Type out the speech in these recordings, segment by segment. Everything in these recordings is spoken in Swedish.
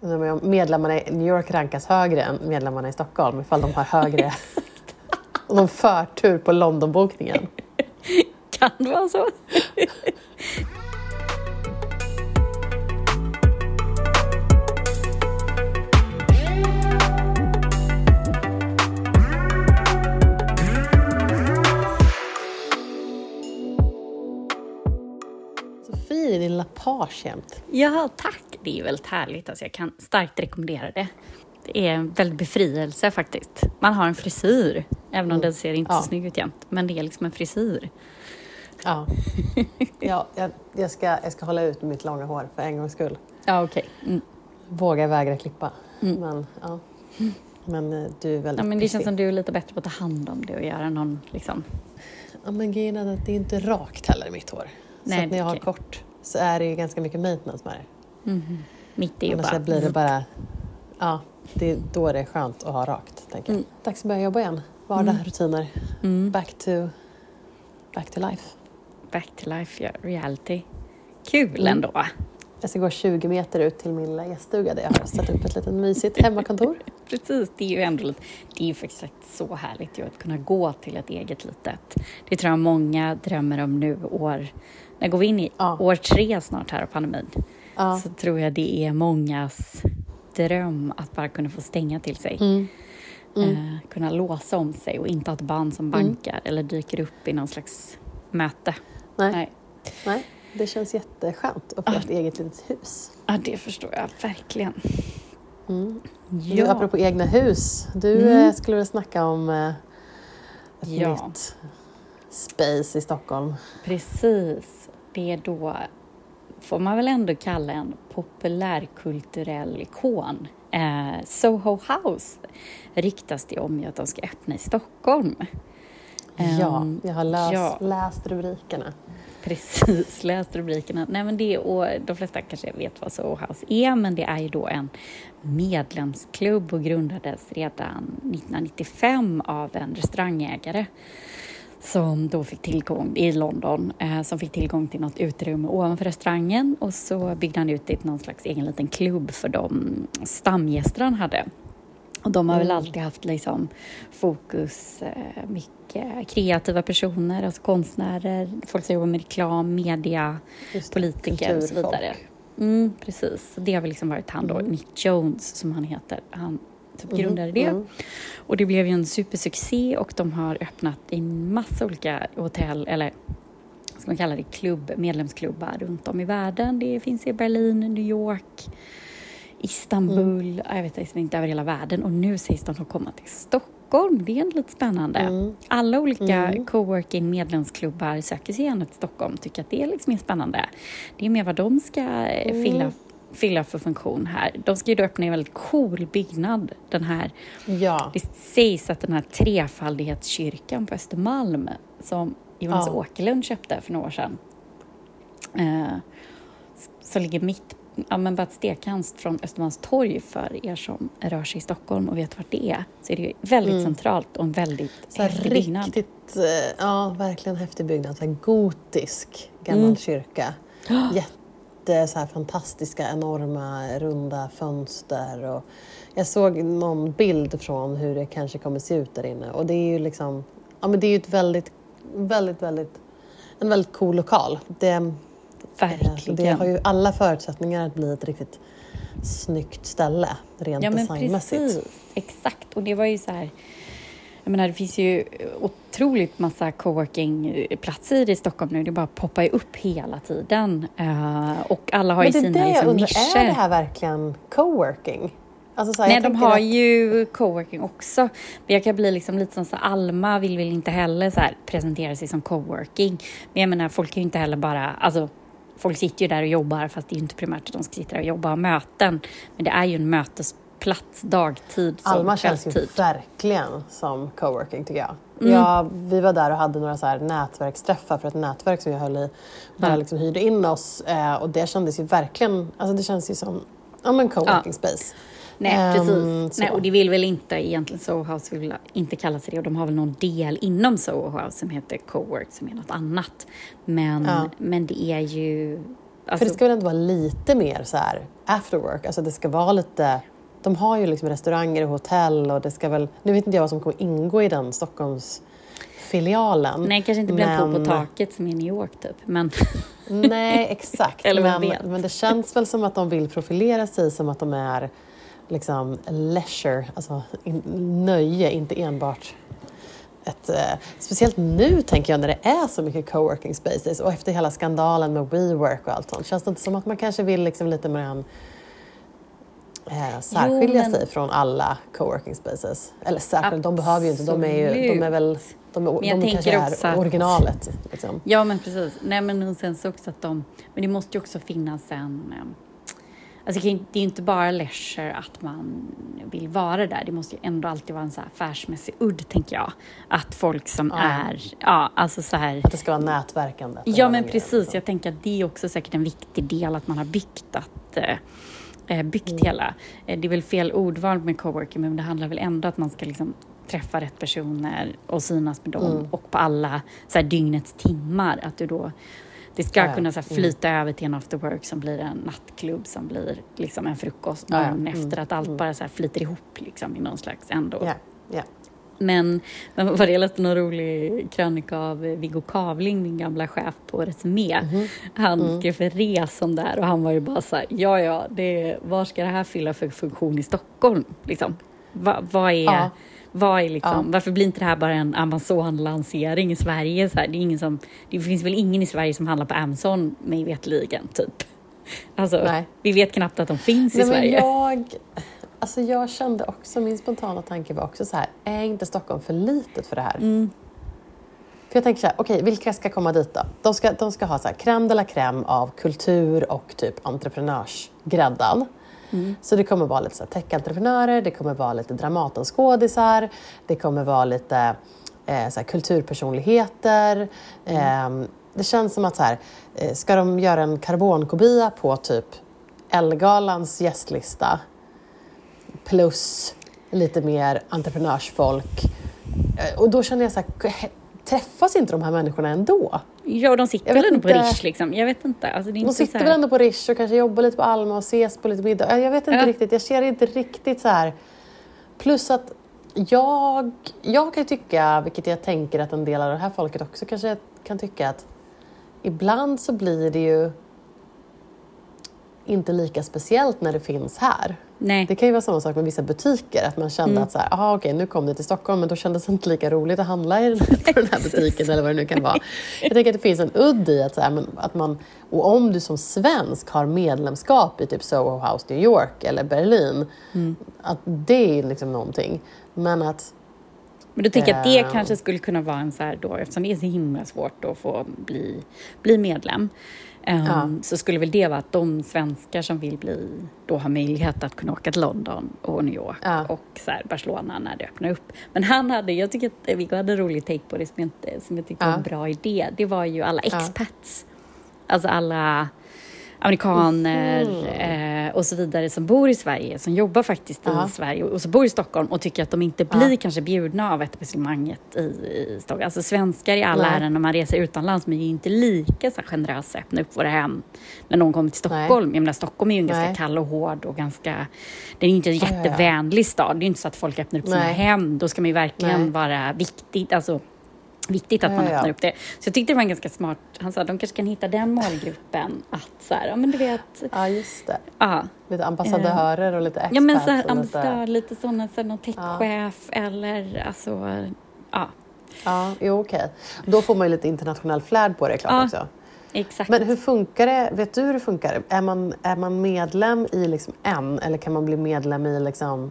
Om Medlemmarna i New York rankas högre än medlemmarna i Stockholm ifall de har högre de förtur på Londonbokningen. Kan det vara så? I din La Page jämt. Ja, tack. Det är väldigt härligt. Alltså, jag kan starkt rekommendera det. Det är en väldig befrielse faktiskt. Man har en frisyr, även om den ser inte Ja. så snygg ut jämt. Men det är liksom en frisyr. Ja. ja jag, jag, ska, jag ska hålla ut med mitt långa hår för en gångs skull. Ja, okej. Mm. Våga vägra klippa. Men, ja. men eh, du är väldigt Ja, men det känns som du är lite bättre på att ta hand om det och göra någon liksom... Ja, men grejen är att det är inte rakt heller mitt hår. Nej, så när jag har okej. kort så är det ju ganska mycket maintenance med det. Mitt är ju Annars bara... blir det bara... Ja, det är då det är skönt att ha rakt, tänker jag. Dags att börja jobba igen. Vardag, rutiner. Back, to, back to life. Back to life, ja, reality. Kul Mm. ändå. Jag ska gå 20 meter ut till min lilla gäststuga där jag har satt upp ett litet mysigt hemmakontor. Precis, det är ju ändå lite, det är ju faktiskt så härligt ju att kunna gå till ett eget litet. Det tror jag många drömmer om nu år, när går vi in i Ja. år tre snart här av pandemin, Ja. så tror jag det är mångas dröm att bara kunna få stänga till sig. Mm. Eh, kunna låsa om sig och inte ha ett band som bankar eller dyker upp i någon slags möte. Nej, Nej. nej, det känns jätteskönt att få ett eget litet hus. Ja, det förstår jag verkligen. Mm. Du, Ja, apropå egna hus, du Mm. eh, skulle väl snacka om eh, ett Ja. nytt space i Stockholm. precis. Det är då, får man väl ändå kalla en populärkulturell ikon. Eh, Soho House ryktas det om att de ska öppna i Stockholm. ja, Ehm, jag har läst, ja. läst rubrikerna. Precis, läst rubrikerna. Nej, men det, och de flesta kanske vet vad Soho House är, men det är ju då en medlemsklubb och grundades redan 1995 av en restaurangägare som då fick tillgång, i London, eh, som fick tillgång till något utrymme ovanför restaurangen och så byggde han ut till någon slags egen liten klubb för de stamgäster han hade. Och de har väl alltid haft liksom fokus, eh, mycket kreativa personer, alltså konstnärer, folk som jobbar med reklam, media, det, politiker och så vidare. Mm, precis, det har väl liksom varit han då, Nick Jones som han heter. Han typ grundade det. mm. Och det blev ju en supersuccé och de har öppnat i massa olika hotell, eller ska man kalla det klubb, medlemsklubbar runt om i världen. Det finns i Berlin, New York, Istanbul, jag vet liksom inte över hela världen. Och nu sägs de att komma till Stockholm. Det är lite spännande. Mm. Alla olika coworking medlemsklubbar söker sig gärna till Stockholm, tycker att det liksom är spännande. Det är mer vad de ska eh, Mm. fylla, fylla för funktion här. De ska ju då öppna en väldigt cool byggnad, den här Ja, det sägs att den här trefaldighetskyrkan på Östermalm som Jonas Ja. Åkerlund köpte för några år sedan eh, som ligger mitt, ja men bara ett stekhans från Östermalmstorg för er som rör sig i Stockholm och vet vart det är. Så är det ju väldigt centralt och en väldigt Mm. så häftig byggnad. riktigt, eh, ja verkligen häftig byggnad. Så gotisk gammal Mm. kyrka. Jätte så här fantastiska, enorma, runda fönster. Och jag såg någon bild från hur det kanske kommer se ut där inne. Och det är ju liksom, ja men det är ju ett väldigt, väldigt, väldigt, en väldigt cool lokal. Det, så det Verkligen. har ju alla förutsättningar att bli ett riktigt snyggt ställe, rent Ja designmässigt. precis, exakt. Och det var ju så här, jag menar det finns ju otroligt massa coworkingplatser i Stockholm nu. Det bara poppar ju upp hela tiden. Eh, och alla har ju Men det är sina det liksom, undrar, nischer. är det här verkligen coworking? Alltså så här, Nej, de har att- ju coworking också. Men jag kan bli liksom lite som så Alma vill väl inte heller så här presentera sig som coworking. Men jag menar, folk kan ju inte heller bara, alltså folk sitter ju där och jobbar fast det är ju inte primärt att de ska sitta där och jobba och ha möten. Men det är ju en mötesplats dagtid som Alma känns ju verkligen som coworking tycker jag. Mm. Ja, vi var där och hade några så här nätverksträffar för ett nätverk som jag höll i. Där Ja. jag liksom hyrde in oss eh, och det kändes ju verkligen, alltså det känns ju som ja, men coworking space. Nej, Ehm, precis. så. Nej, och det vill väl inte egentligen Soho House vill inte kalla sig det och de har väl någon del inom Soho House som heter Cowork som är något annat. Men, Ja. men det är ju Alltså, För det ska väl ändå vara lite mer så här after work, alltså det ska vara lite de har ju liksom restauranger och hotell och det ska väl, nu vet inte jag vad som kommer ingå i den Stockholmsfilialen. nej, kanske inte blir en pool på men- taket som i New York typ. Men Nej, exakt. Eller men, vet? men det känns väl som att de vill profilera sig som att de är liksom leisure, alltså in, nöje, inte enbart ett, eh, speciellt nu tänker jag när det är så mycket coworking spaces och efter hela skandalen med WeWork och allt sånt. Känns det inte som att man kanske vill liksom lite mer än, eh, särskilja men- sig från alla coworking spaces? Eller särskilt, de behöver ju inte, de är, ju, de är väl de, är, Men jag de kanske också är att- originalet. Liksom. Ja, men precis. Nej, men sen så också att de... Men det måste ju också finnas en... eh, Alltså det är ju inte bara leisure att man vill vara där. Det måste ju ändå alltid vara en så här affärsmässig udd, tänker jag. Att folk som Ja. är... Ja, alltså så här... Att det ska vara nätverkande. Ja, men precis. Jag tänker att det är också säkert en viktig del att man har byggt att eh, byggt Mm. hela. Eh, det är väl fel ordval med coworking, men det handlar väl ändå att man ska liksom träffa rätt personer och synas med dem Mm. och på alla så här, dygnets timmar. Att du då det ska Ja, kunna så här, flyta över till en after work som blir en nattklubb som blir liksom en frukost Ja, ja. dagen Mm. efter. Att allt Mm. bara så här, flyter ihop liksom, i någon slags ändå. Ja. Men, vad jag läste någon rolig krönika av Viggo Kavling, min gamla chef på Resumé. Mhm. Han Mm. skrev för res om det här och han var ju bara så här, ja ja, det, vad ska det här fylla för funktion i Stockholm? Liksom? Va, vad är, Ja. vad är liksom, Ja. varför blir inte det här bara en Amazon-lansering i Sverige? Så här, det, är ingen som, det finns väl ingen i Sverige som handlar på Amazon, mig vetligen, typ. Alltså, Nej. vi vet knappt att de finns i Nej, men Sverige. jag, alltså jag kände också, min spontana tanke var också så här, är inte Stockholm för litet för det här? Mm. För jag tänker så här, okej, vilka ska komma dit då? De ska, de ska ha så här, crème de la crème av kultur och typ entreprenörsgräddan. Mm. Så det kommer vara lite så här tech-entreprenörer, det kommer vara lite Dramatenskådisar, det kommer vara lite eh, så här, kulturpersonligheter. Mm. Eh, det känns som att så här, eh, ska de göra en karbonkopia på typ Ellegalans gästlista plus lite mer entreprenörsfolk. Eh, Och då känner jag så här, träffas inte de här människorna ändå? Ja, de sitter väl ändå på. Rish liksom. Jag vet inte. Alltså, det De inte så sitter här... väl ändå på Rish och kanske jobbar lite på Alma och ses på lite middag. Eh, Jag vet inte Ja. riktigt, jag ser inte riktigt så här. Plus att jag, jag kan tycka, vilket jag tänker att en del av det här folket också kanske kan tycka att ibland så blir det ju inte lika speciellt när det finns här. Nej. Det kan ju vara samma sak med vissa butiker, att man kände Mm. att så här, aha, okej, nu kom det till Stockholm, men då kändes det inte lika roligt att handla i den här, på den här butiken eller vad det nu kan vara. Jag tänker att det finns en udd i att, så här, men, att man, och om du som svensk har medlemskap i typ Soho House New York eller Berlin, Mm. att det är liksom någonting. Men att, Men du tänker att det Eh. kanske skulle kunna vara en så här då, eftersom det är så himla svårt att få bli, bli medlem, ehm, Ja. så skulle väl det vara att de svenskar som vill bli, då har möjlighet att kunna åka till London och New York Ja. och så här Barcelona när det öppnar upp. Men han hade, jag tycker att Viggo hade en rolig take på det som jag, inte, som jag tyckte var Ja. en bra idé. Det var ju alla expats. Alltså alla amerikaner Mhm. eh, och så vidare som bor i Sverige, som jobbar faktiskt Ja. i Sverige och som bor i Stockholm och tycker att de inte blir Ja. kanske bjudna av etablissemanget i, i Stockholm. Alltså svenskar i alla Nej. ärenden när man reser utomlands, men är ju inte lika så generösa öppna upp våra hem när någon kommer till Stockholm. Jag menar, Stockholm är ju en ganska Nej. kall och hård och ganska... Det är inte en jättevänlig stad. Det är ju inte så att folk öppnar upp sina Nej. hem. Då ska man ju verkligen Nej. vara viktigt, alltså viktigt att Ja, man ja, ja. öppnar upp det. Så jag tyckte det var en ganska smart, han sa att de kanske kan hitta den målgruppen att så här, ja men du vet, ja just det, ja, lite ambassadörer och lite expats. ja men så här, ambassadör, lite, lite sådana, så här, någon techchef eller alltså, ja, ja, jo okej. Då får man ju lite internationell flärd på det klart Ja. också. exakt. Men hur funkar det? Vet du hur det funkar? Är man, är man medlem i liksom en eller kan man bli medlem i liksom...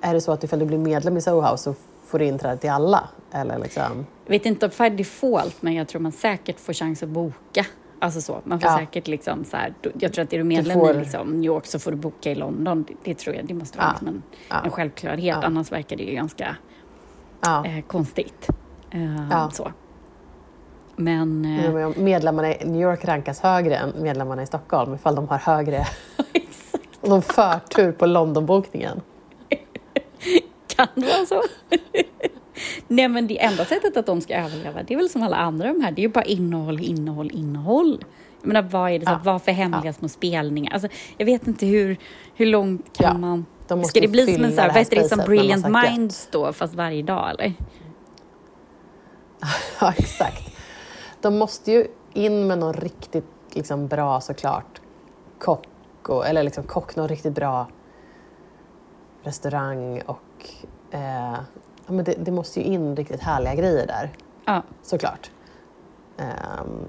Är det så att ifall du blir medlem i Soho House så får du inträde till alla? Eller liksom... Jag vet inte om för default, men jag tror man säkert får chans att boka. Alltså så, man får Ja. säkert liksom så här, jag tror att är du medlem får- i liksom New York så får du boka i London. Det, det tror jag, det måste vara Ja. liksom en, Ja. en självklarhet. Annars verkar det ju ganska eh, konstigt. Eh, Ja. så. Men... Eh, Medlemmarna i New York rankas högre än medlemmarna i Stockholm ifall de har högre... Om de förtur på Londonbokningen. Kan det vara så? Nej, men det enda sättet att de ska överleva, det är väl som alla andra de här. Det är ju bara innehåll, innehåll, innehåll. Jag menar, vad är det, så, Ja. vad för hemliga små spelningar? Alltså, jag vet inte hur, hur långt kan Ja. man... De Ska det bli som en fylla så här, vad heter det, som med Brilliant. Minds då, fast varje dag eller? Ja, exakt. De måste ju in med någon riktigt liksom, bra såklart kock, och, eller liksom kock, någon riktigt bra restaurang och eh, ja, men det, det måste ju in riktigt härliga grejer där Ja. såklart. Um,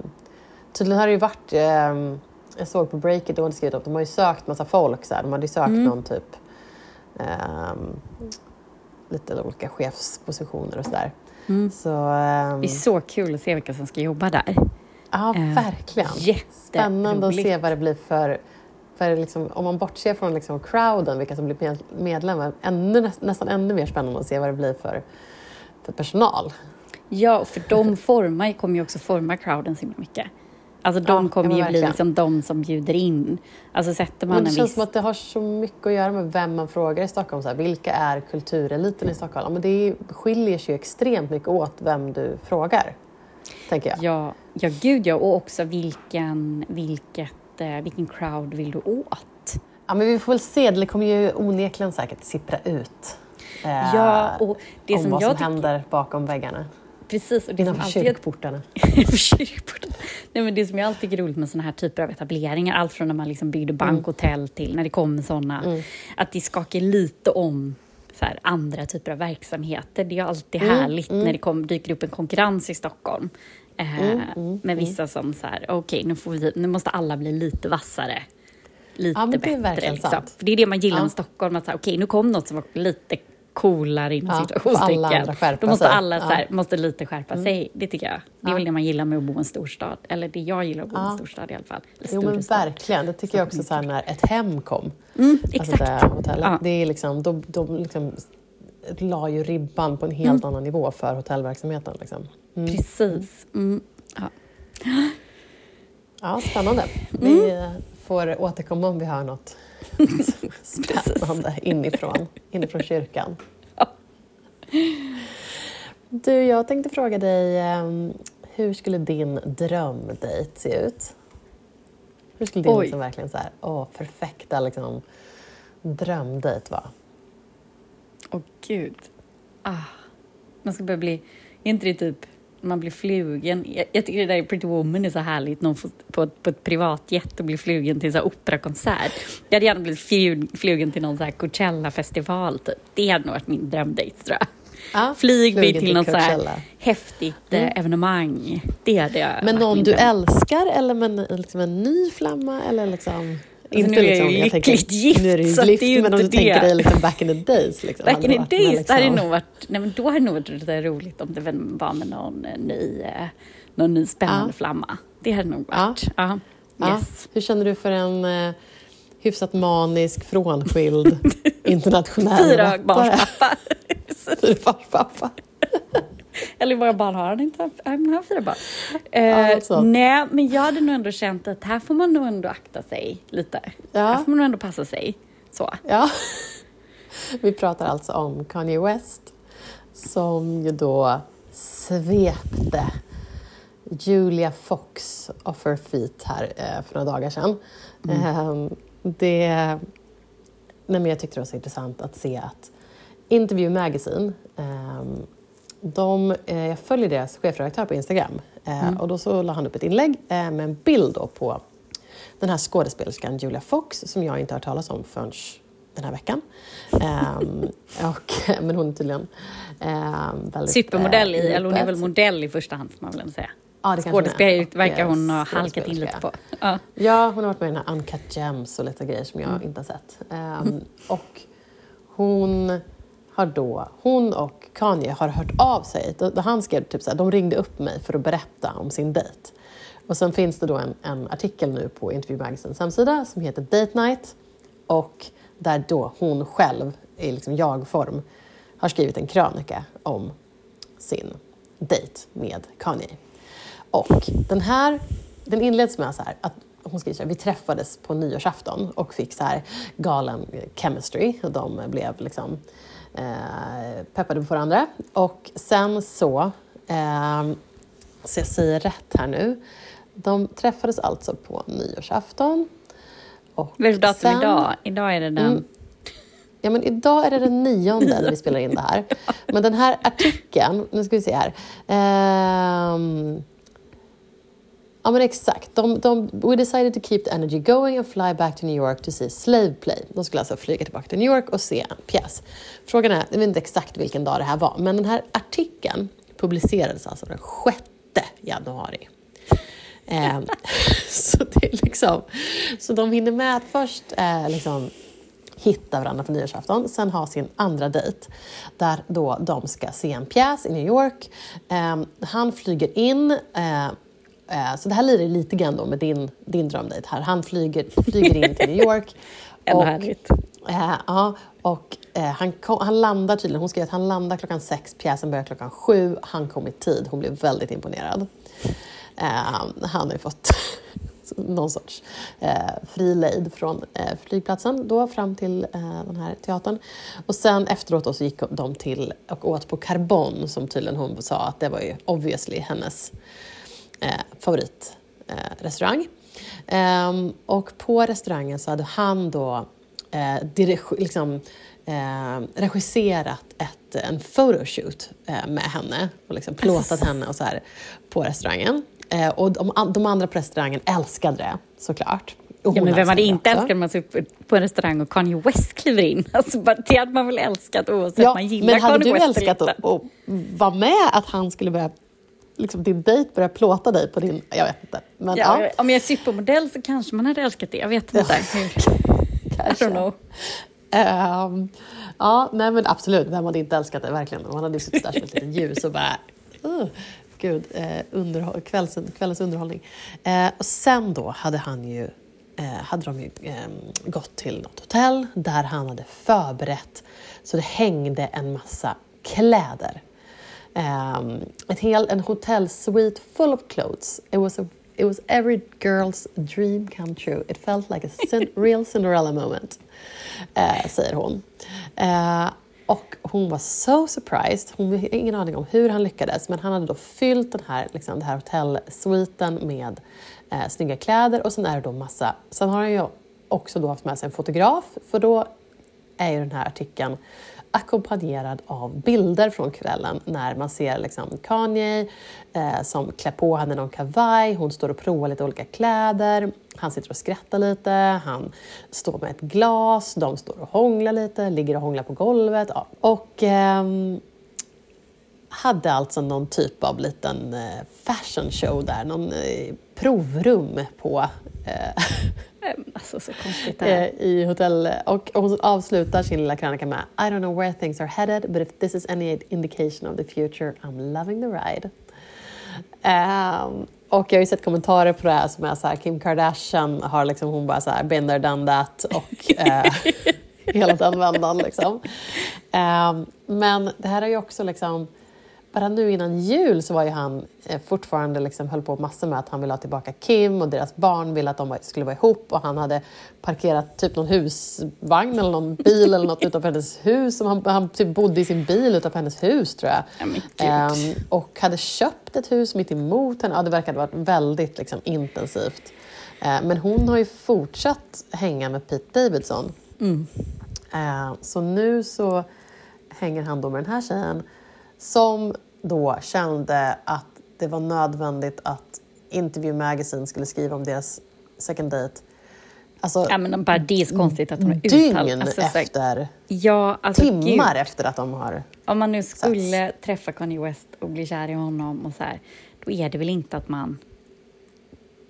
tydligen har det ju varit, ehm, jag såg på Breakit, de hade skrivit upp, de har ju sökt massa folk så här. de hade ju sökt Mm. någon typ ehm, lite olika chefspositioner och sådär. Mm. Så, ehm, Det är så kul att se vilka som ska jobba där. ja, Eh, verkligen. Spännande att se vad det blir för, för liksom, om man bortser från liksom crowden, vilka som blir med- medlemmar, ännu, nä- nästan ännu mer spännande att se vad det blir för, för personal. Ja, för de formar, kommer ju också forma crowden så himla mycket. Alltså de Ja, kommer ju men bli verkligen. liksom de som bjuder in. Alltså sätter man Men det en känns viss... som att det har så mycket att göra med vem man frågar i Stockholm. Så här, vilka är kultureliten i Stockholm? Ja, Men det skiljer sig ju extremt mycket åt vem du frågar, tänker jag. Ja, ja, gud ja. Och också vilken, vilket, eh, vilken crowd vill du åt? Ja, men vi får väl se, det kommer ju onekligen säkert sippra ut. eh, Ja, och det om som vad jag som tycker... händer bakom väggarna. Precis, och det Innanför alltid... kyrkportarna. Kyrkporten. Nej, men det som jag alltid tycker är roligt med såna här typer av etableringar, allt från när man liksom byggde Mm. bankhotell till när det kommer såna, att det skakar lite om så här, andra typer av verksamheter. Det är alltid Mm, härligt när det kom, dyker upp en konkurrens i Stockholm. Eh, Mm, med vissa som så här, okej, nu, får vi, nu måste alla bli lite vassare. Lite Ja, men det är bättre. Liksom. det är det man gillar Ja. med Stockholm, att okej, nu kom något som var lite coolare inom Ja, situationstecken. Då måste sig. alla så här, Ja. Mm. måste lite skärpa sig. Det tycker jag. Det är Ja. väl det man gillar med att bo i en storstad. Eller det jag gillar att bo i en storstad i alla fall. Jo men verkligen, det tycker jag också så här, när ett hem kom. Mm, Alltså exakt. det hotellet. Det är liksom, de, de liksom la ju ribban på en helt Mm. annan nivå för hotellverksamheten. Liksom. Mm. Precis. Mm. Ja. Ja, spännande. Vi eh, får återkomma om vi hör något spännande inifrån, inifrån kyrkan. Du, jag tänkte fråga dig, eh, hur skulle din drömdejt se ut? Hur skulle din Oj. liksom verkligen så här, åh, perfekta liksom, drömdejt vara? Åh gud. Ah. Man ska börja bli... Är inte det typ man blir flugen? Jag, jag tycker det där i Pretty Woman är så härligt. Någon får på, ett- på ett privatjet och blir flugen till en operakonsert. Jag hade gärna blivit flu- flugen till någon så här Coachella-festival. Typ. Det hade nog varit min drömdejt tror jag. Ja, Flyg mig flugen till något så här häftigt eh, evenemang. Det hade jag Men någon du dröm. älskar eller med liksom en ny flamma? Eller liksom, Alltså, nu är jag ju lyckligt gift, nu är du ju så att det är men om du inte tänker det. dig liksom back in the days. Liksom, Back in det the days, det hade liksom- nog varit, nej, men då hade det nog varit lite roligt om det var med någon eh, ny, eh, någon ny spännande Ja. flamma. Det hade nog varit. Ja. Ja. Yes. Hur känner du för en eh, hyfsat manisk, frånskild, internationell Fyra rappare? barnspappa. Fyrabarnspappa. Eller många barn har han inte? Han har fyra barn. Eh, sånt. nej, men jag hade nog ändå känt att här får man nog ändå akta sig lite. Ja. Här får man nog ändå passa sig. Så. Ja. Vi pratar alltså om Kanye West som ju då svepte Julia Fox off her feet här eh, för några dagar sedan. Eh, det, nej men jag tyckte det var så intressant att se att Interview Magazine, eh, de, eh, jag följer deras chefredaktör på Instagram eh, och då så la han upp ett inlägg eh, med en bild på den här skådespelerskan Julia Fox som jag inte har hört talas om förrän den här veckan. Ehm, och, men hon är tydligen um, väldigt... Supermodell i, eh, eller hon är väl modell i första hand får man väl säga. Ja, hon är. verkar hon ha eh, halkat in lite på. Ja. Ja, hon har varit med i den här Uncut Gems och lite grejer som jag inte har sett. Ehm, Och hon har då, hon och Kanye har hört av sig. Han skrev typ så här, de ringde upp mig för att berätta om sin dejt. Och sen finns det då en, en artikel nu på Interview Magazines hemsida som heter Date Night och där då hon själv i liksom jag-form har skrivit en krönika om sin dejt med Kanye. Och den här, den inleds med så här att hon skriver så här, vi träffades på nyårsafton och fick så här galen chemistry och de blev liksom eh, peppade på varandra. Och sen så, eh, så jag säger rätt här nu, De träffades alltså på nyårsafton. Och det datum sen, idag? Idag är det den... Mm, ja, men idag är det den nionde när vi spelar in det här. Men den här artikeln, nu ska vi se här. Um, Ja men exakt. De, de, we decided to keep the energy going and fly back to New York to see Slave Play. De skulle alltså flyga tillbaka till New York och se en pjäs. Frågan är, jag vet inte exakt vilken dag det här var, men den här artikeln publicerades alltså den 6 januari. Eh, så det är liksom, så de hinner med att först eh, liksom hitta varandra på nyårsafton, sen ha sin andra dejt där då de ska se en pjäs i New York. Eh, han flyger in eh, så det här lirar lite grann då med din, din drömdejt här. Han flyger, flyger in till New York. Ändå härligt. Eh, ja, och eh, han, kom, han landar tydligen, hon skrev att han landar klockan sex, pjäsen börjar klockan sju, han kom i tid. Hon blev väldigt imponerad. Eh, han har ju fått någon sorts eh, fri lejd från eh, flygplatsen då fram till eh, den här teatern. Och sen efteråt då så gick de till och åt på Carbon som tydligen hon sa att det var ju obviously hennes eh, favoritrestaurang. Eh, och på restaurangen så hade han då eh, liksom, eh, regisserat ett, en photoshoot eh, med henne och liksom plåtat henne och så här på restaurangen. Eh, och de, de, andra på restaurangen älskade det såklart. Ja, men vem hade inte älskat om man sitter på en restaurang och Kanye West kliver in? Alltså, det hade man väl älskat oavsett ja, man gillar Kanye West Men hade du älskat att vara med att han skulle börja liksom din dejt börjar plåta dig på din... Jag vet inte. Men, ja, ja. Om jag är supermodell så kanske man hade älskat det. Jag vet inte. I don't know. Um, ja, nej men absolut. Vem hade inte älskat det? Verkligen. Man hade suttit där som ett litet ljus och bara... Uh, gud, eh, underhåll, kvälls, kvällens underhållning. Eh, och sen då hade han ju eh, hade de ju eh, gått till något hotell där han hade förberett så det hängde en massa kläder um, ett hel, en hotellsuite full of clothes. It was, a, it was every girl's dream come true. It felt like a real Cinderella moment, uh, säger hon. Uh, och hon var so surprised. Hon hade ingen aning om hur han lyckades, men han hade då fyllt den här, liksom, den här hotellsuiten med eh, snygga kläder och sen är det då massa... Sen har han ju också då haft med sig en fotograf, för då är ju den här artikeln ackompanjerad av bilder från kvällen när man ser liksom Kanye eh, som klär på henne någon kavaj, hon står och provar lite olika kläder, han sitter och skrattar lite, han står med ett glas, de står och hånglar lite, ligger och hånglar på golvet. Ja. Och eh, hade alltså någon typ av liten eh, fashion show där, någon eh, provrum på eh, Eh, alltså så konstigt det här. Eh, I hotell. Och hon avslutar sin lilla krönika med I don't know where things are headed but if this is any indication of the future I'm loving the ride. Um, och jag har ju sett kommentarer på det här som är så här, Kim Kardashian har liksom, hon bara så här, been there, done that och eh, hela den vändan liksom. Um, men det här är ju också liksom bara nu innan jul så var ju han eh, fortfarande liksom höll på massor med att han ville ha tillbaka Kim och deras barn ville att de skulle vara ihop och han hade parkerat typ någon husvagn eller någon bil eller något utanför hennes hus. Och han, han typ bodde i sin bil utanför hennes hus tror jag. Ja, um, och hade köpt ett hus mitt emot henne. Ja, det verkade varit väldigt liksom, intensivt. Uh, men hon har ju fortsatt hänga med Pete Davidson. Mm. Uh, så nu så hänger han då med den här tjejen som då kände att det var nödvändigt att Interview Magazine skulle skriva om deras second date. Alltså, ja, men bara det är så konstigt att hon har Dygn alltså, efter, ja, alltså, timmar Gud. efter att de har Om man nu skulle sats. träffa Kanye West och bli kär i honom och så här, då är det väl inte att man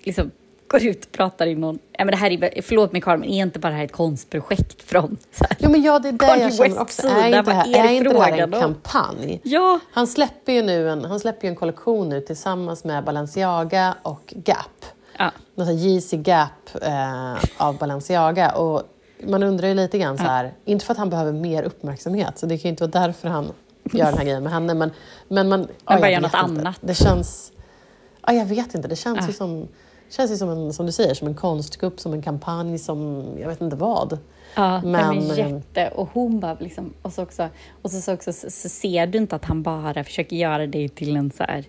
liksom går ut och pratar i någon... Ja, men det här är, förlåt mig Karin, men är inte bara det här ett konstprojekt från så här, Jo, men ja, det är det jag känner också. Är inte, här, är, är inte det här en då? kampanj? Ja. Han släpper ju nu en, han släpper en kollektion nu tillsammans med Balenciaga och Gap. Ja. Något Yeezy Gap eh, av Balenciaga. Och man undrar ju lite grann så här, ja. inte för att han behöver mer uppmärksamhet, så det kan ju inte vara därför han gör den här grejen med henne, men, men man... Men bara gör något inte. annat. Det känns... Ja, jag vet inte, det känns ju som känns ju som, en, som du säger, som en konstkupp, som en kampanj, som jag vet inte vad. Ja, men, men jätte. Och hon bara liksom, och så också, och så, så, också, så, så, ser du inte att han bara försöker göra dig till en så här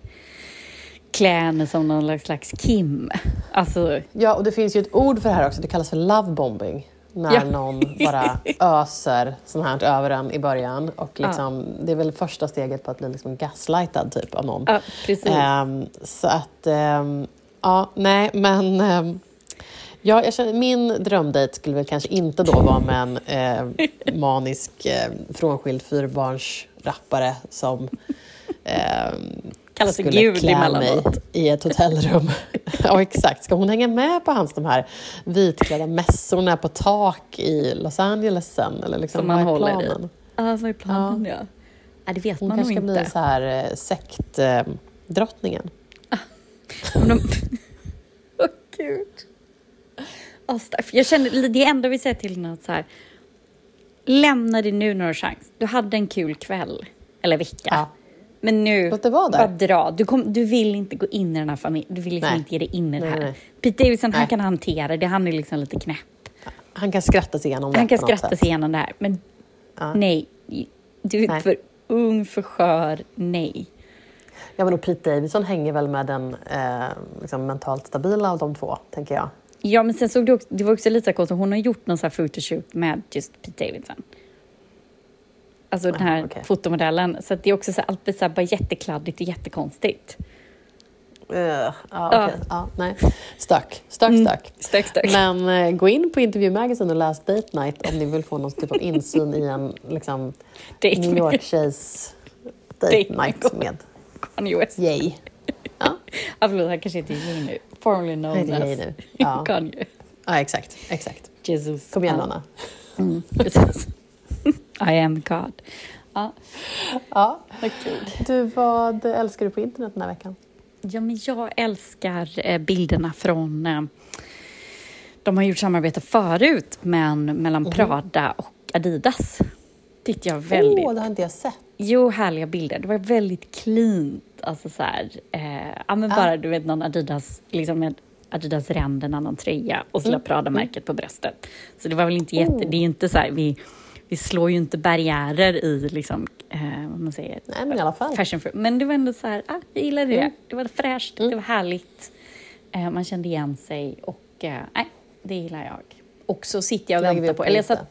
klä henne som någon slags Kim. Alltså, Ja, och det finns ju ett ord för det här också, det kallas för lovebombing. När Ja. någon bara öser sånt här över en i början. Och liksom, Det är väl första steget på att bli liksom gaslightad typ av någon. ja, precis. Ehm, så att, ehm, ja, nej, men ehm, ja, jag känner, min drömdejt skulle väl kanske inte då vara med en eh, manisk eh, frånskild fyrbarnsrappare som ehm, Kallas för skulle Gud emellanåt. i ett hotellrum. ja, exakt. Ska hon hänga med på hans de här vitklädda mässorna på tak i Los Angeles sen? Eller liksom, Som är håller i. Ja, vad är planen? Ja. Ja, det vet Hon man nog kanske ska inte. bli så här eh, Men de... Åh, gud. Åh, staff. Jag känner, det enda vi säger till henne att så här, lämna det nu när du har chans. Du hade en kul kväll, eller vecka. Ja. Men nu, Låt det vara där. bara dra. Du, kom, du vill inte gå in i den här familjen. Du vill liksom Nej. inte ge dig in i det Nej, här. nej. Pete Davidson, han Nej. kan hantera det. Han är liksom lite knäpp. Han kan skratta sig igenom det Han kan skratta sig igenom det här. Men Ja. nej, du är Nej. för ung, för skör. Nej. Ja, men och Pete Davidson hänger väl med den eh, liksom mentalt stabila av de två, tänker jag. Ja, men sen såg det, också, det var också lite här konstigt. Hon har gjort någon så här photoshoot med just Pete Davidson. Alltså den här Ah, okej. fotomodellen. Så det är också så här, allt blir så här bara jättekladdigt och jättekonstigt. Uh, ja, Ja. okej. ja, nej. Stök, stök, Mm. stök. Stök, stök. Men eh, gå in på Interview Magazine och läs Date Night om ni vill få någon typ av insyn i en liksom, New York-tjejs Date Date Night med Kanye West. Yay. Ja, Ja, förlåt, han kanske inte är Jay nu. Formerly han known heter Yay as nu. Ja. Kanye. ja, exakt. exakt. Jesus. Kom igen. Anna. Mm. I am God. Ja, Ja. vad kul. Du, vad älskar du på internet den här veckan? Ja, men jag älskar eh, bilderna från... Eh, de har gjort samarbete förut, men mellan Prada och Adidas. Tyckte jag väldigt... Åh, det har inte jag sett. Jo, härliga bilder. Det var väldigt cleant. Alltså så här, eh, ja men bara du vet någon Adidas, liksom med Adidas ränderna, någon tröja och så la Prada-märket på bröstet. Så det var väl inte jätte, Oh. det är inte så här, vi, vi slår ju inte barriärer i liksom, eh, vad man säger, Nej, men i alla fall. fashion fruit. Men det var ändå så här, ah, jag gillade det. Mm. Det var fräscht, det var härligt. Eh, man kände igen sig och eh, nej, det gillar jag. Och så sitter jag och väntar på, på eller jag satt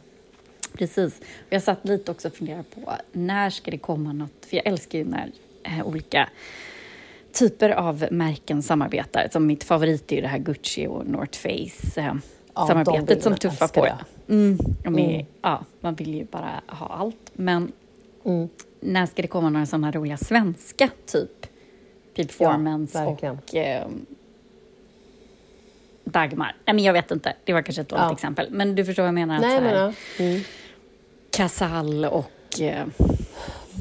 Precis. Jag satt lite också och funderade på när ska det komma något, för jag älskar ju när eh, olika typer av märken samarbetar. Som mitt favorit är ju det här Gucci och North Face eh, Ja, samarbetet som tuffar på. Mm, är, Mm. ja, man vill ju bara ha allt. Men Mm. när ska det komma några sådana roliga svenska typ? Performance verkligen. och eh, Dagmar. Nej, men jag vet inte, det var kanske ett dåligt Ja. exempel. Men du förstår vad jag menar? att Nej, så här, men ja. Mm. Casall och... Eh,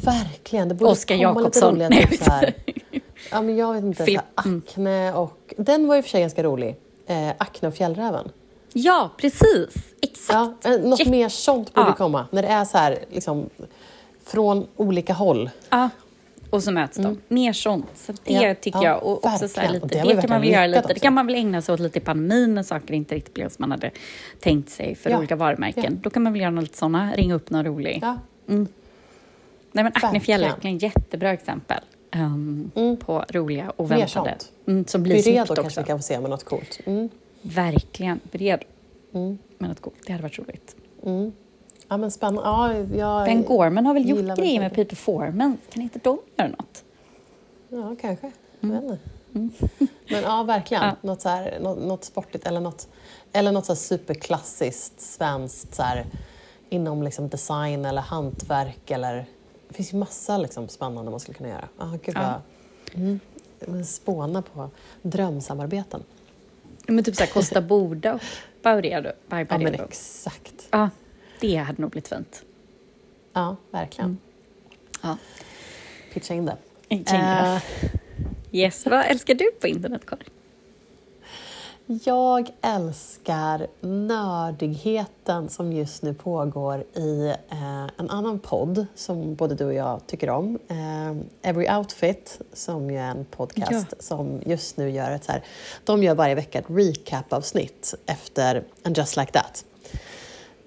Verkligen. Det borde Oskar komma Jakobsson. lite roliga så här. Ja, men jag vet inte. Så här, Mm. Acne och... Den var ju för sig ganska rolig. Eh, Acne och Fjällräven. ja, precis! Exakt! Ja, eh, något Jätte- mer sånt borde Ja. komma. När det är så här, liksom, från olika håll. Ja. Och så möts de. Mer sånt. Så det Mm. Ja, tycker ja, jag. Och också så här lite, det, det kan man väl göra lite. Det kan man väl ägna sig åt lite i pandemin när saker inte riktigt blev som man hade tänkt sig för Ja, olika varumärken. Då kan man väl göra något lite sådana, ringa upp någon rolig. Ja. Nej men Acne. Fjällräven, jättebra exempel. ehm, Mm. På roliga och väntade. Mm, som blir Byredo snyggt kanske också. vi kan få se med något coolt. Mm. Verkligen. Bered Mm. med något coolt. Det hade varit roligt. Mm. Ja, men spännande. Ja, jag Ben Gorman har väl gjort grejer med. Peter Performance. Kan inte de göra något? Ja, kanske. Jag vet inte. Men ja, verkligen. Ja. Något, så här, något, något sportigt eller något, eller något så här superklassiskt svenskt så här, inom liksom design eller hantverk. Eller, det finns ju massa liksom, spännande man skulle kunna göra. Ah, gud, Ja. vad, mm. Men Spåna på drömsamarbeten. Men typ såhär Costa Boda och. By Ja, men exakt. Ja, det hade nog blivit fint. Ja, verkligen. Ja. Pitcha in det. Eh, Yes, vad älskar du på internet, Karin? Jag älskar nördigheten som just nu pågår i eh, en annan podd som både du och jag tycker om. Eh, Every Outfit, som ju är en podcast som just nu gör ett så här... De gör varje vecka ett recap-avsnitt efter And Just Like That.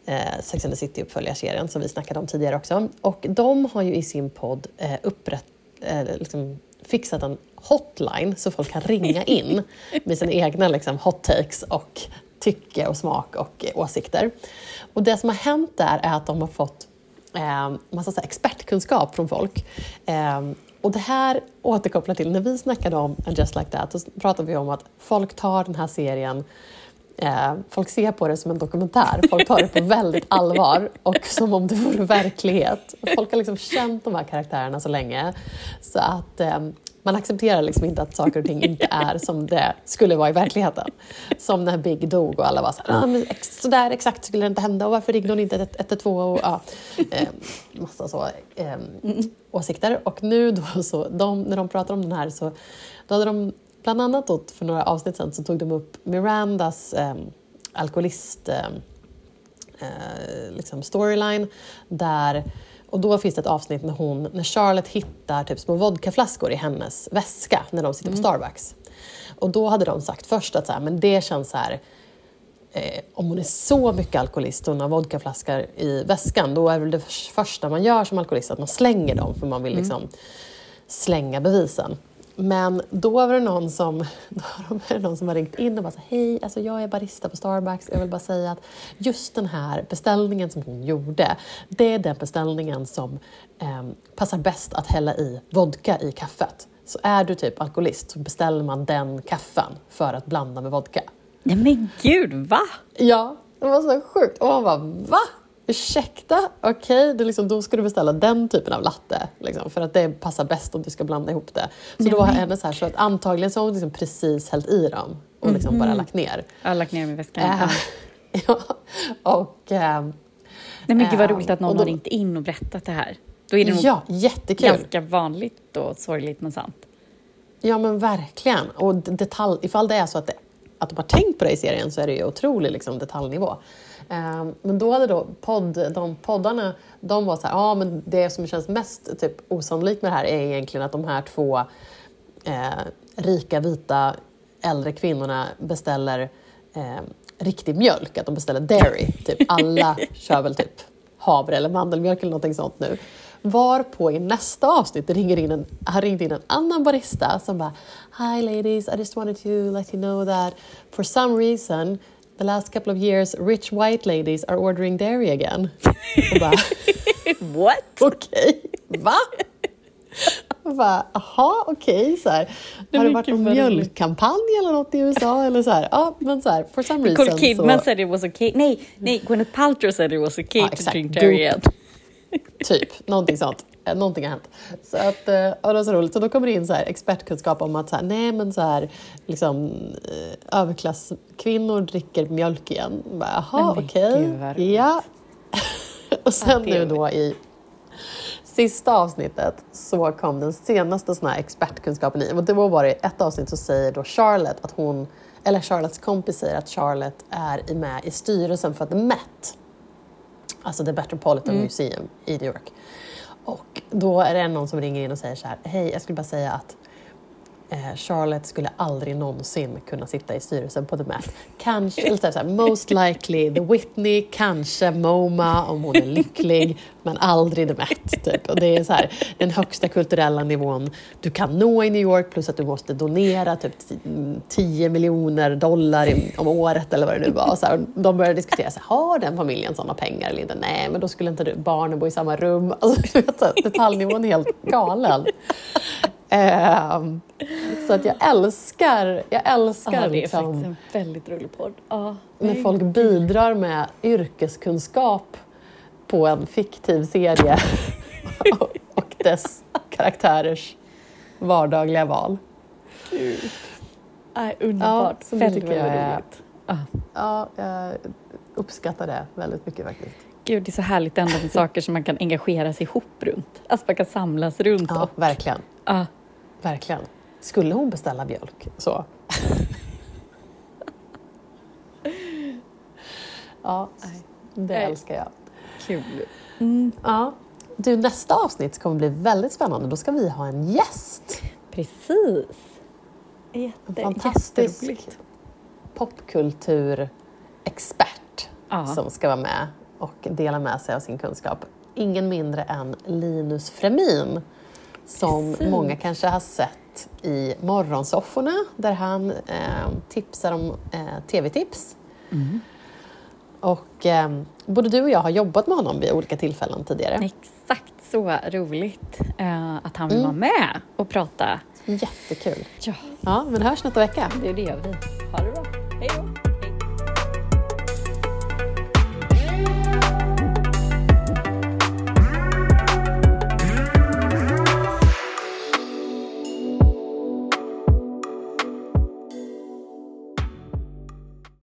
Eh, Sex and the City-uppföljarserien som vi snackade om tidigare också. Och de har ju i sin podd eh, upprätt, eh, liksom fixat en hotline så folk kan ringa in med sina egna liksom, hot takes och tycke och smak och åsikter. Och det som har hänt där är att de har fått eh, massa så här, expertkunskap från folk. Eh, och det här återkopplar till, när vi snackade om And just like that, så pratade vi om att folk tar den här serien Eh, folk ser på det som en dokumentär, folk tar det på väldigt allvar och som om det vore verklighet. Folk har liksom känt de här karaktärerna så länge så att eh, man accepterar liksom inte att saker och ting inte är som det skulle vara i verkligheten. Som när Big dog och alla var så här, ah, men så sådär exakt skulle det inte hända och varför ringde hon inte 112? Och, ja, eh, massa så eh, åsikter. Och nu då, så, de, när de pratar om den här så då hade de bland annat då, för några avsnitt sedan så tog de upp Mirandas eh, alkoholist eh, eh, liksom storyline där och då finns det ett avsnitt när, hon, när Charlotte hittar typ små vodkaflaskor i hennes väska när de sitter på mm. Starbucks. Och då hade de sagt först att så här, men det känns så här, eh, om hon är så mycket alkoholist och hon har vodkaflaskor i väskan, då är väl det första man gör som alkoholist att man slänger dem för man vill mm. liksom slänga bevisen. Men då var det någon som, då var det någon som har ringt in och bara så, hej, alltså jag är barista på Starbucks jag vill bara säga att just den här beställningen som hon gjorde, det är den beställningen som eh, passar bäst att hälla i vodka i kaffet. Så är du typ alkoholist så beställer man den kaffen för att blanda med vodka. Nej men gud, va? Ja, det var så sjukt. Och man bara, va? Ursäkta, okej, okay, liksom, då ska du beställa den typen av latte liksom, för att det passar bäst om du ska blanda ihop det. Så Nej. då var hennes här, så att antagligen så har hon liksom precis hällt i dem och liksom mm. bara lagt ner. Ja, lagt ner med väskan. Äh, ja, och... Äh, Nej men gud vad roligt att någon då, har ringt in och berättat det här. Då är det nog ja, jättekul. ganska vanligt och sorgligt men sant. Ja men verkligen. Och detalj, ifall det är så att, det, att de har tänkt på det i serien så är det ju otrolig liksom, detaljnivå. Ehm, men då hade då podd, de poddarna, de var så här, ja men det som känns mest typ, osannolikt med det här är egentligen att de här två eh, rika vita äldre kvinnorna beställer eh, riktig mjölk, att de beställer dairy. Typ alla kör väl typ havre eller mandelmjölk eller någonting sånt nu. Varpå i nästa avsnitt ringer in en, har ringt in en annan barista som bara Hi ladies, I just wanted to let you know that for some reason the last couple of years rich white ladies are ordering dairy again. bara, What? Okej, okay. va? Och bara, aha, okej. Okay, har det varit någon mjölkkampanj eller något i USA? Eller så här, ja, men så här, for some reason. Nicole Kidman så... said it was okay. Nej, nej, Gwyneth Paltrow said it was okay ja, to drink dairy typ, någonting sånt. Eh, någonting har hänt. Så att, och eh, det var så roligt. Så då kommer det in så här expertkunskap om att så här, nej men så här, liksom, eh, överklasskvinnor dricker mjölk igen. Jaha, okej. Okay. Ja. och sen nu då i sista avsnittet så kom den senaste såna här expertkunskapen i. Och det var bara i ett avsnitt så säger då Charlotte att hon, eller Charlottes kompis säger att Charlotte är med i styrelsen för The Met. Alltså The Metropolitan mm. Museum i New York. Och då är det någon som ringer in och säger så här, hej, jag skulle bara säga att Eh, Charlotte skulle aldrig någonsin kunna sitta i styrelsen på The Met. Kanske, eller så här, most likely The Whitney, kanske MoMA om hon är lycklig, men aldrig The Met. Typ. Och det är så här, den högsta kulturella nivån du kan nå i New York plus att du måste donera typ 10 miljoner dollar om året eller vad det nu var. Så här, de började diskutera, så här, har den familjen sådana pengar eller inte? Nej, men då skulle inte barnen bo i samma rum. Alltså, detaljnivån är helt galen. Um, så att jag älskar, jag älskar ja, det är liksom, faktiskt en väldigt rolig podd. Ja, när folk bidrar med yrkeskunskap på en fiktiv serie och dess karaktärers vardagliga val. Gud. Äh, underbart. Ja, väldigt, väldigt roligt. Ja. ja, jag uppskattar det väldigt mycket faktiskt. Gud, det är så härligt ändå med saker som man kan engagera sig ihop runt. Alltså man kan samlas runt. Ja, och, verkligen. Ja. Verkligen. Skulle hon beställa mjölk så? ja, det Nej. älskar jag. Kul. Mm. Ja. Du, nästa avsnitt kommer bli väldigt spännande. Då ska vi ha en gäst. Precis. Jätte, en fantastisk popkulturexpert ja. som ska vara med och dela med sig av sin kunskap. Ingen mindre än Linus Fremin som Precis. många kanske har sett i Morgonsofforna där han eh, tipsar om eh, tv-tips. Mm. Och eh, både du och jag har jobbat med honom vid olika tillfällen tidigare. Exakt så roligt eh, att han vill Mm. vara med och prata. Jättekul. Ja, Ja, men hörs nästa vecka. det är det vi. Ha det bra. Hej då!